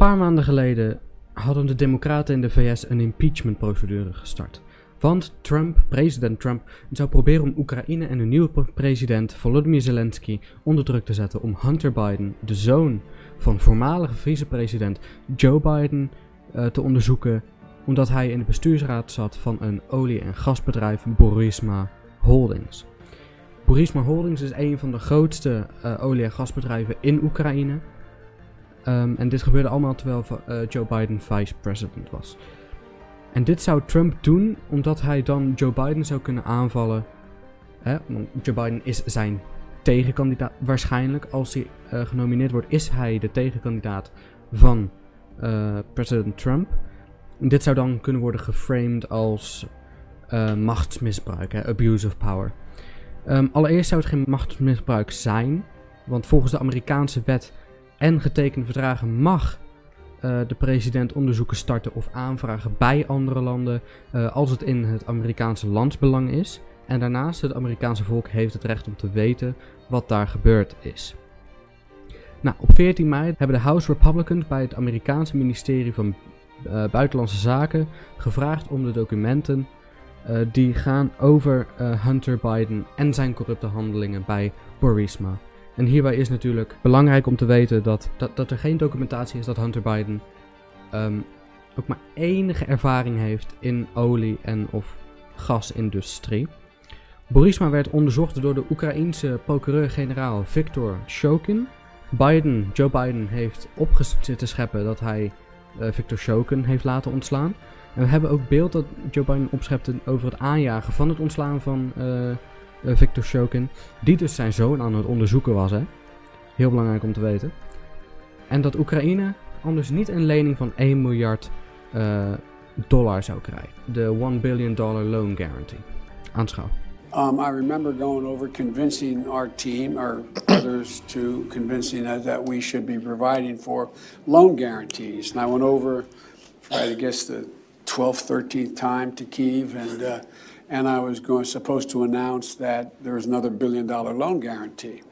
Paar maanden geleden hadden de Democraten in de VS een impeachment-procedure gestart. Want Trump, president Trump, zou proberen om Oekraïne en hun nieuwe president Volodymyr Zelensky onder druk te zetten om Hunter Biden, de zoon van voormalige vicepresident Joe Biden, uh, te onderzoeken omdat hij in de bestuursraad zat van een olie- en gasbedrijf Burisma Holdings. Burisma Holdings is een van de grootste uh, olie- en gasbedrijven in Oekraïne. Um, en dit gebeurde allemaal terwijl uh, Joe Biden vice president was. En dit zou Trump doen omdat hij dan Joe Biden zou kunnen aanvallen. Hè? Joe Biden is zijn tegenkandidaat. Waarschijnlijk, als hij uh, genomineerd wordt, is hij de tegenkandidaat van uh, president Trump. En dit zou dan kunnen worden geframed als machtsmisbruik, abuse of power. Um, allereerst zou het geen machtsmisbruik zijn, want volgens de Amerikaanse wet en getekende verdragen mag uh, de president onderzoeken starten of aanvragen bij andere landen uh, als het in het Amerikaanse landsbelang is. En daarnaast, het Amerikaanse volk heeft het recht om te weten wat daar gebeurd is. Nou, op 14 mei hebben de House Republicans bij het Amerikaanse ministerie van uh, Buitenlandse Zaken gevraagd om de documenten die gaan over Hunter Biden en zijn corrupte handelingen bij Burisma. En hierbij is natuurlijk belangrijk om te weten dat, dat, dat er geen documentatie is dat Hunter Biden um, ook maar enige ervaring heeft in olie- en of gasindustrie. Borisma werd onderzocht door de Oekraïense procureur-generaal Viktor Shokin. Biden, Joe Biden, heeft opgezitten scheppen dat hij uh, Viktor Shokin heeft laten ontslaan. En we hebben ook beeld dat Joe Biden opschepte over het aanjagen van het ontslaan van uh, Victor Shokin, die dus zijn zoon aan het onderzoeken was. Hè? Heel belangrijk om te weten. En dat Oekraïne anders niet een lening van 1 miljard uh, dollar zou krijgen. De 1 billion dollar loan guarantee. Aanschouw. Um, I remember going over convincing our team, our others, to convincing us that we should be providing for loan guarantees. And I went over, I guess, the 12th, 13th time to Kiev, and uh, and I was going, supposed to announce that there was another billion dollar loan guarantee.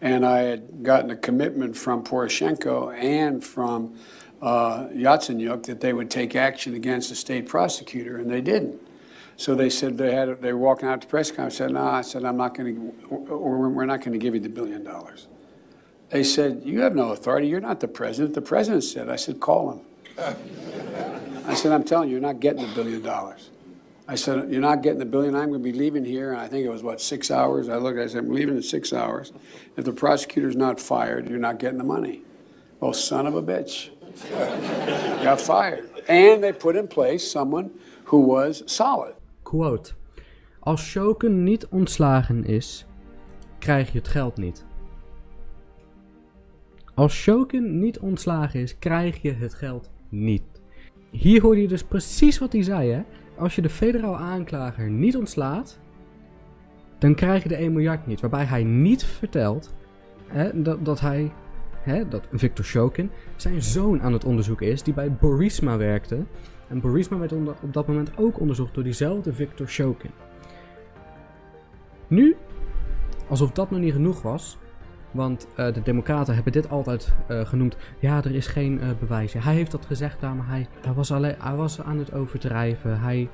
And I had gotten a commitment from Poroshenko and from uh, Yatsenyuk that they would take action against the state prosecutor, and they didn't. So they said they had they were walking out to press conference. Said, "No," I said, "I'm not going to, or we're not going to give you the billion dollars." They said, "You have no authority. You're not the president." The president said, "I said, call him." I said, "I'm telling you, you're not getting the billion dollars." I said, You're not getting the billion. I'm going to be leaving here. And I think it was, what, six hours? I looked, I said, I'm leaving in six hours. If the prosecutor's not fired, you're not getting the money. Well, son of a bitch. Got fired. And they put in place someone who was solid. Quote. Als Shoken niet ontslagen is, krijg je het geld niet. Als Shoken niet ontslagen is, krijg je het geld niet. Hier hoorde je dus precies wat hij zei, hè? Als je de federaal aanklager niet ontslaat, dan krijg je de 1 miljard niet. Waarbij hij niet vertelt hè, dat, dat hij, hè, dat Victor Shokin, zijn zoon aan het onderzoeken is, die bij Borisma werkte. En Borisma werd op dat moment ook onderzocht door diezelfde Victor Shokin. Nu, alsof dat nog niet genoeg was, want uh, de Democraten hebben dit altijd uh, genoemd. Ja, er is geen uh, bewijs. Hij heeft dat gezegd, maar hij, hij, was alleen, hij was aan het overdrijven. Hij,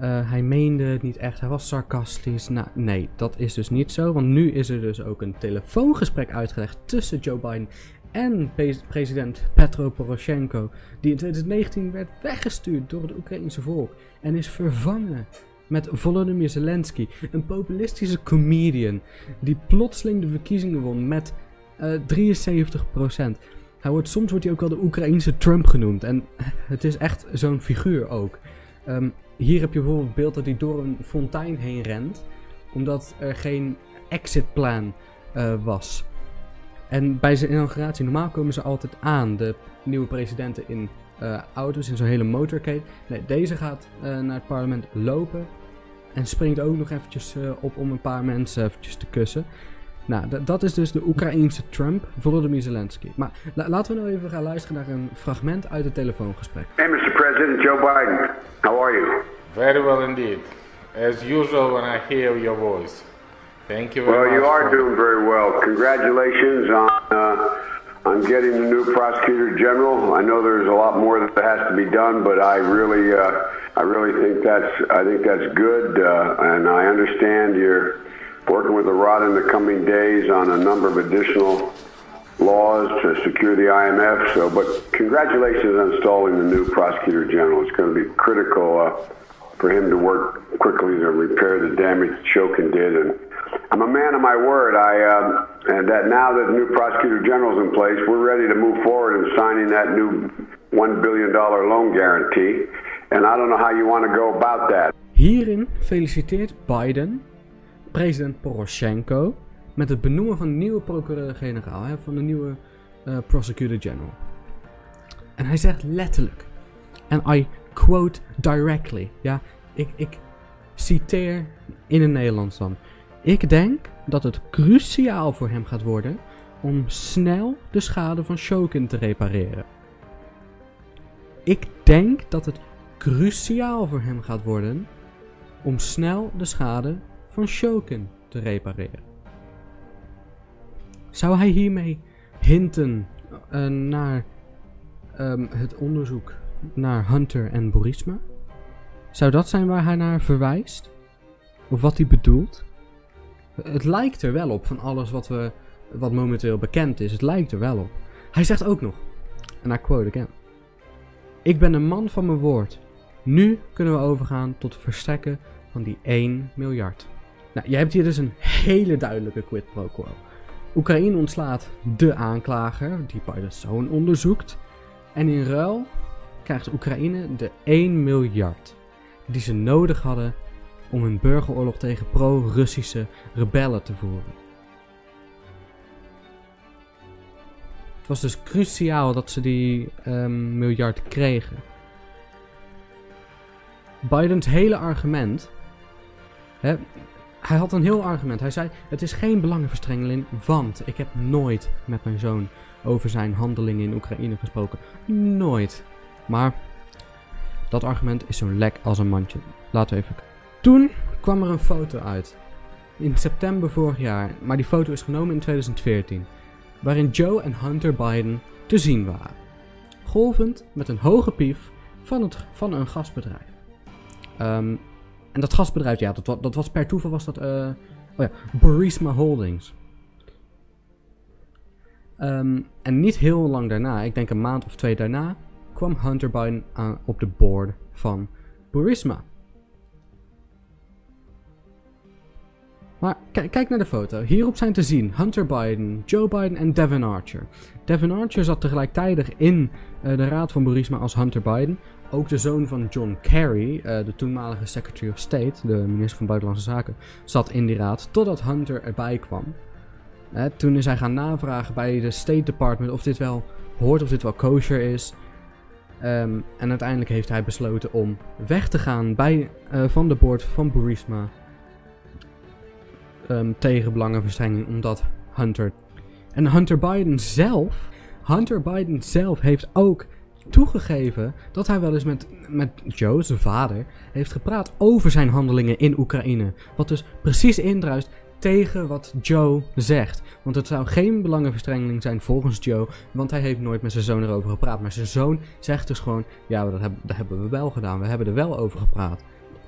hij meende het niet echt. Hij was sarcastisch. Nou, nee, dat is dus niet zo. Want nu is er dus ook een telefoongesprek uitgelegd tussen Joe Biden en president Petro Poroshenko. Die in 2019 werd weggestuurd door het Oekraïnse volk. En is vervangen met Volodymyr Zelensky, een populistische comedian die plotseling de verkiezingen won met uh, 73%. Hij wordt, soms wordt hij ook wel de Oekraïense Trump genoemd en het is echt zo'n figuur ook. Um, hier heb je bijvoorbeeld het beeld dat hij door een fontein heen rent, omdat er geen exit plan uh, was. En bij zijn inauguratie, normaal komen ze altijd aan, de nieuwe presidenten in uh, auto's in zo'n hele motorcade. Nee, deze gaat uh, naar het parlement lopen en springt ook nog eventjes uh, op om een paar mensen eventjes te kussen. Nou, dat is dus de Oekraïense Trump, Volodymyr Zelensky. Maar la laten we nou even gaan luisteren naar een fragment uit het telefoongesprek. Hey Mr. President Joe Biden, how are you? Very well indeed. As usual when I hear your voice. Thank you very well, much. Well, you are for... doing very well. Congratulations on on getting a new prosecutor general. I know there's a lot more that has to be done, but I really, uh, I really think that's, I think that's good, uh, and I understand you're working with the rod in the coming days on a number of additional laws to secure the IMF. So, but congratulations on installing the new prosecutor general. It's going to be critical uh, for him to work quickly to repair the damage Shokin did. And I'm a man of my word. I uh, and that now that the new prosecutor general is in place, we're ready to move forward in signing that new one billion dollar loan guarantee. And I don't know how you want to go about that. Hierin feliciteert Biden president Poroshenko met het benoemen van een nieuwe procureur-generaal, van de nieuwe uh, prosecutor general. En hij zegt letterlijk, en I quote directly, ja, ik, ik citeer in het Nederlands dan. Ik denk dat het cruciaal voor hem gaat worden om snel de schade van Shokin te repareren. Ik denk dat het cruciaal voor hem gaat worden om snel de schade van Shokin te repareren. Zou hij hiermee hinten uh, naar um, het onderzoek naar Hunter en Borisma? Zou dat zijn waar hij naar verwijst? Of wat hij bedoelt? Het lijkt er wel op van alles wat, we, wat momenteel bekend is. Het lijkt er wel op. Hij zegt ook nog, en I quote again. Ik ben een man van mijn woord. Nu kunnen we overgaan tot het verstrekken van die 1 miljard. Nou, je hebt hier dus een hele duidelijke quid pro quo. Oekraïne ontslaat de aanklager, die Biden zoon onderzoekt. En in ruil krijgt Oekraïne de 1 miljard die ze nodig hadden om een burgeroorlog tegen pro-Russische rebellen te voeren. Het was dus cruciaal dat ze die um, miljard kregen. Bidens hele argument. Hè, hij had een heel argument. Hij zei: Het is geen belangenverstrengeling, want ik heb nooit met mijn zoon over zijn handelingen in Oekraïne gesproken. Nooit. Maar dat argument is zo lek als een mandje. Laten we even. Toen kwam er een foto uit. In september vorig jaar, maar die foto is genomen in 2014. Waarin Joe en Hunter Biden te zien waren. Golvend met een hoge pief van, het, van een gasbedrijf. Um, en dat gasbedrijf, ja, dat, dat was per toeval was dat, uh, oh ja, Burisma Holdings. Um, en niet heel lang daarna, ik denk een maand of twee daarna, kwam Hunter Biden op de board van Burisma. Maar kijk naar de foto. Hierop zijn te zien Hunter Biden, Joe Biden en Devin Archer. Devin Archer zat tegelijkertijd in uh, de raad van Burisma als Hunter Biden. Ook de zoon van John Kerry, uh, de toenmalige Secretary of State, de minister van Buitenlandse Zaken, zat in die raad totdat Hunter erbij kwam. Toen is hij gaan navragen bij de State Department of dit wel hoort, of dit wel kosher is. Um, en uiteindelijk heeft hij besloten om weg te gaan bij, uh, van de board van Burisma um, tegen belangenverstrengeling, omdat Hunter. En Hunter Biden zelf. Hunter Biden zelf heeft ook toegegeven dat hij wel eens met, met Joe, zijn vader, heeft gepraat over zijn handelingen in Oekraïne. Wat dus precies indruist tegen wat Joe zegt. Want het zou geen belangenverstrengeling zijn volgens Joe, want hij heeft nooit met zijn zoon erover gepraat. Maar zijn zoon zegt dus gewoon, ja, dat dat hebben we wel gedaan, we hebben er wel over gepraat.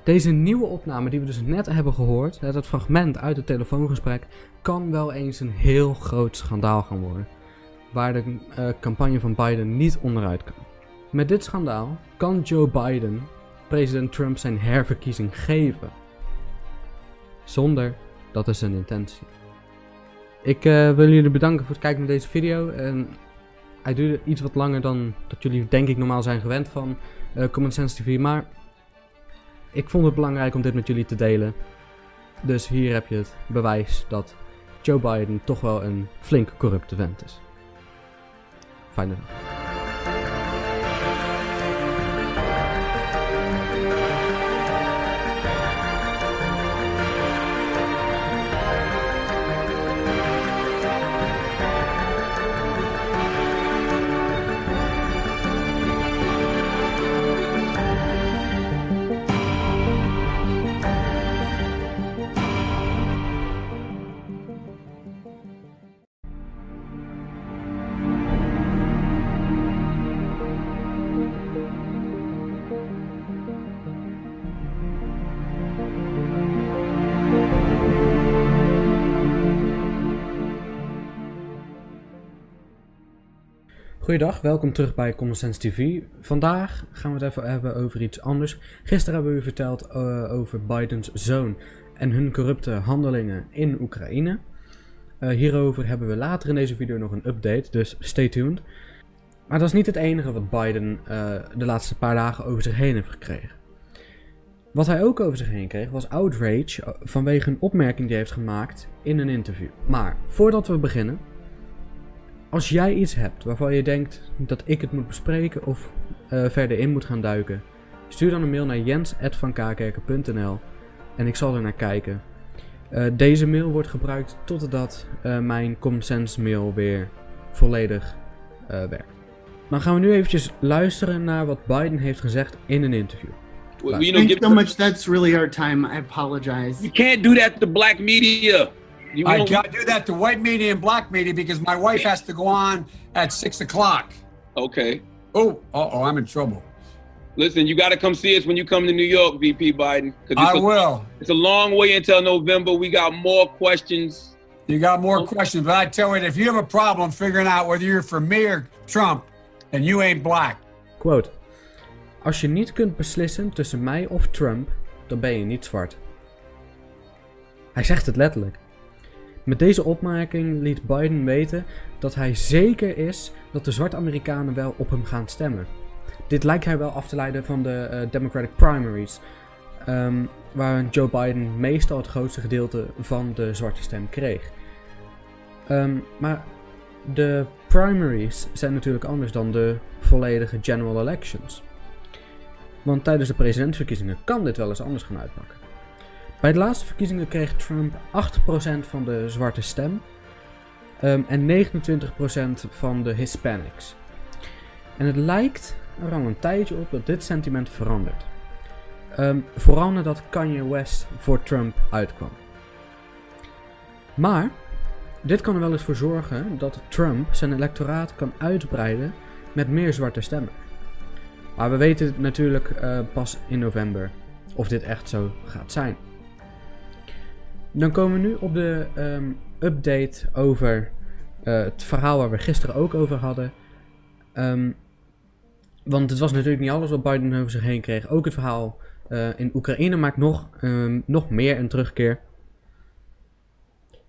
Deze nieuwe opname die we dus net hebben gehoord, dat fragment uit het telefoongesprek, kan wel eens een heel groot schandaal gaan worden. Waar de uh, campagne van Biden niet onderuit kan. Met dit schandaal kan Joe Biden president Trump zijn herverkiezing geven. Zonder dat is zijn intentie. Ik uh, wil jullie bedanken voor het kijken naar deze video. En hij duurde iets wat langer dan dat jullie denk ik normaal zijn gewend van uh, Common Sense TV. Maar ik vond het belangrijk om dit met jullie te delen. Dus hier heb je het bewijs dat Joe Biden toch wel een flink corrupte vent is. Fijne dag. Goeiedag, welkom terug bij Common Sense TV. Vandaag gaan we het even hebben over iets anders. Gisteren hebben we u verteld uh, over Bidens zoon en hun corrupte handelingen in Oekraïne. Uh, hierover hebben we later in deze video nog een update, dus stay tuned. Maar dat is niet het enige wat Biden uh, de laatste paar dagen over zich heen heeft gekregen. Wat hij ook over zich heen kreeg was outrage vanwege een opmerking die hij heeft gemaakt in een interview. Maar voordat we beginnen, als jij iets hebt waarvan je denkt dat ik het moet bespreken of uh, verder in moet gaan duiken, stuur dan een mail naar jens.vankakerken.nl en ik zal er naar kijken. Uh, deze mail wordt gebruikt totdat uh, mijn Common Sense mail weer volledig werkt. Dan gaan we nu eventjes luisteren naar wat Biden heeft gezegd in een interview. Well, you know, Thanks so much. That's really our time. I apologize. You can't do that to black media. You I know- can't do that to white media and black media because my wife has to go on at six o'clock. Okay. Oh, uh oh, I'm in trouble. Listen, you got to come see us when you come to New York, VP Biden. 'cause it's I a- will. It's a long way until November. We got more questions. You got more questions, but I tell you, if you have a problem figuring out whether you're for me or Trump, and you ain't black. Quote. Als je niet kunt beslissen tussen mij of Trump, dan ben je niet zwart. Hij zegt het letterlijk. Met deze opmerking liet Biden weten dat hij zeker is dat de zwarte Amerikanen wel op hem gaan stemmen. Dit lijkt hij wel af te leiden van de eh, Democratic primaries, ehm, waar Joe Biden meestal het grootste gedeelte van de zwarte stem kreeg. Ehm, maar de primaries zijn natuurlijk anders dan de volledige general elections. Want tijdens de presidentsverkiezingen kan dit wel eens anders gaan uitpakken. Bij de laatste verkiezingen kreeg Trump 8% van de zwarte stem ehm, en 29% van de Hispanics. En het lijkt er al een tijdje op dat dit sentiment verandert. Ehm, vooral nadat Kanye West voor Trump uitkwam. Maar dit kan er wel eens voor zorgen dat Trump zijn electoraat kan uitbreiden met meer zwarte stemmen. Maar we weten natuurlijk eh, pas in november of dit echt zo gaat zijn. Dan komen we nu op de ehm, update over eh, het verhaal waar we gisteren ook over hadden. Ehm, want het was natuurlijk niet alles wat Biden over zich heen kreeg. Ook het verhaal eh, in Oekraïne maakt nog, ehm, nog meer een terugkeer.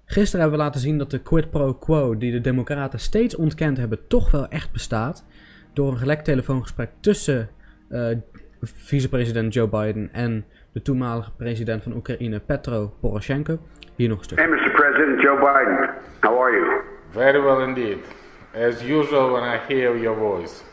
Gisteren hebben we laten zien dat de quid pro quo die de Democraten steeds ontkend hebben, toch wel echt bestaat. Door een gelekt telefoongesprek tussen eh, vicepresident Joe Biden en de toenmalige president van Oekraïne, Petro Poroshenko. Hier nog een stuk. Hey, Mr. President Joe Biden, how are you? Very well indeed. As usual, when I hear your voice.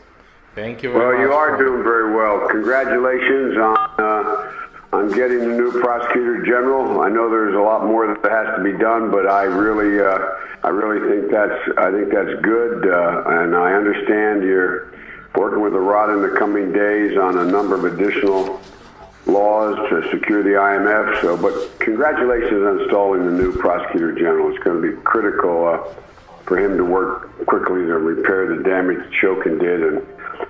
Thank you very Well, much. you are doing very well. Congratulations on uh, on getting the new prosecutor general. I know there's a lot more that has to be done, but I really, uh, I really think that's, I think that's good, uh, and I understand you're working with the Rod in the coming days on a number of additional laws to secure the IMF. So, but congratulations on installing the new prosecutor general. It's going to be critical uh, for him to work quickly to repair the damage Shokin did. And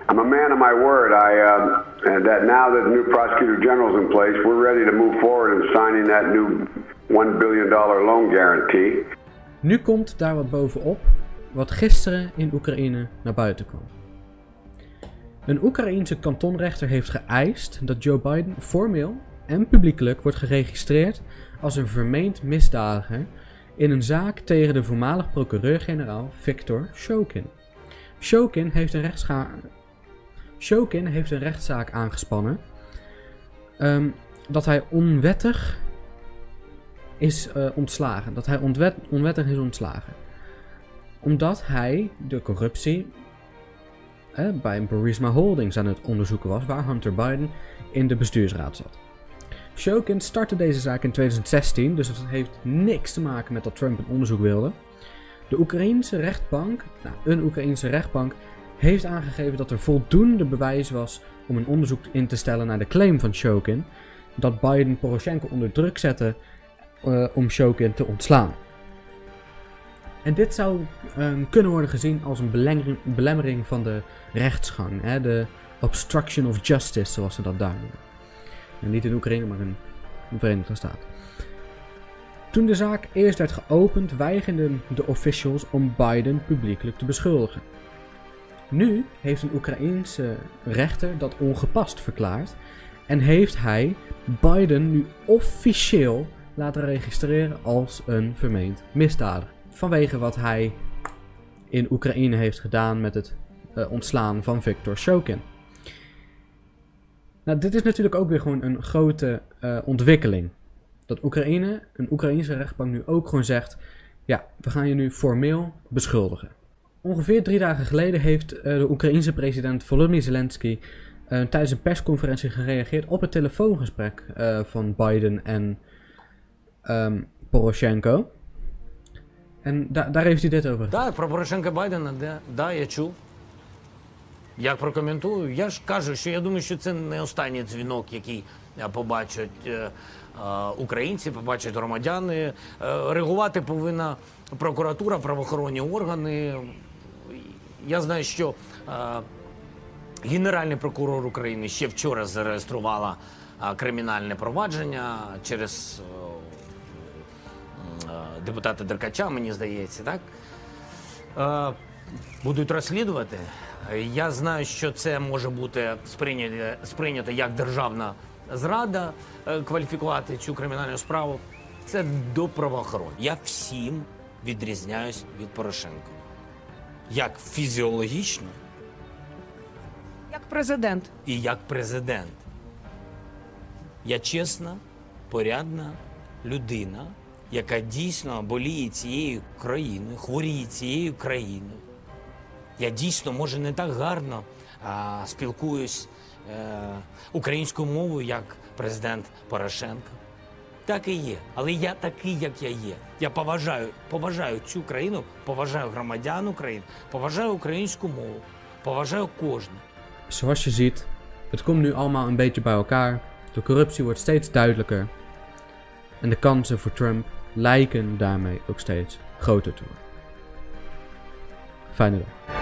I'm a man of my word. I uh, and that now that the new prosecutor general is in place, we're ready to move forward in signing that new one billion dollar loan guarantee. Nu komt daar wat bovenop wat gisteren in Oekraïne naar buiten kwam. Een Oekraïense kantonrechter heeft geëist dat Joe Biden formeel en publiekelijk wordt geregistreerd als een vermeend misdadiger in een zaak tegen de voormalig procureur-generaal Viktor Shokin. Shokin heeft een, Shokin heeft een rechtszaak aangespannen ehm, dat hij onwettig is eh, ontslagen. Dat hij onwettig is ontslagen. Omdat hij de corruptie eh, bij Burisma Holdings aan het onderzoeken was, waar Hunter Biden in de bestuursraad zat. Shokin startte deze zaak in 2016, dus het heeft niks te maken met dat Trump een onderzoek wilde. De Oekraïense rechtbank, nou, een Oekraïense rechtbank, heeft aangegeven dat er voldoende bewijs was om een onderzoek in te stellen naar de claim van Shokin dat Biden Poroshenko onder druk zette eh, om Shokin te ontslaan. En dit zou ehm, kunnen worden gezien als een belemmering, van de rechtsgang, hè, de obstruction of justice, zoals ze dat daar noemen. En niet in Oekraïne, maar in de Verenigde Staten. Toen de zaak eerst werd geopend, weigerden de officials om Biden publiekelijk te beschuldigen. Nu heeft een Oekraïense rechter dat ongepast verklaard. En heeft hij Biden nu officieel laten registreren als een vermeend misdadiger. Vanwege wat hij in Oekraïne heeft gedaan met het eh, ontslaan van Viktor Shokin. Nou, dit is natuurlijk ook weer gewoon een grote eh, ontwikkeling. Dat Oekraïne, een Oekraïnse rechtbank nu ook gewoon zegt: ja, we gaan je nu formeel beschuldigen. Ongeveer drie dagen geleden heeft eh, de Oekraïense president Volodymyr Zelensky tijdens een persconferentie gereageerd op het telefoongesprek van Biden en ehm, Poroshenko. En da- daar heeft hij dit over. Так, про Порошенка Байдена, да, да, я чув. Як прокоментую, я ж кажу, що я думаю, що це не останній дзвінок, який е, побачать е, е, українці, побачать громадяни. Е, Реагувати повинна прокуратура, правоохоронні органи. Я знаю, що е, Генеральний прокурор України ще вчора зареєструвала е, кримінальне провадження через е, депутата Деркача, мені здається, так? Е, будуть розслідувати. Я знаю, що це може бути сприйнято, сприйнято як державна зрада, е, кваліфікувати цю кримінальну справу. Це до правоохорон. Я всім відрізняюсь від Порошенка. Як фізіологічно Як президент. і як президент. Я чесна, порядна людина, яка дійсно боліє цією країною, хворіє цією країною. Я дійсно, може, не так гарно а, спілкуюсь е, українською мовою, як президент Порошенко. Так і є. Але я такий, як я є. Я поважаю, поважаю цю країну, поважаю громадян України, поважаю українську мову, поважаю кожного. Zoals je ziet, het komt nu allemaal een beetje bij elkaar. De corruptie wordt steeds duidelijker. En de kansen voor Trump lijken daarmee ook steeds groter te worden. Fijne dag.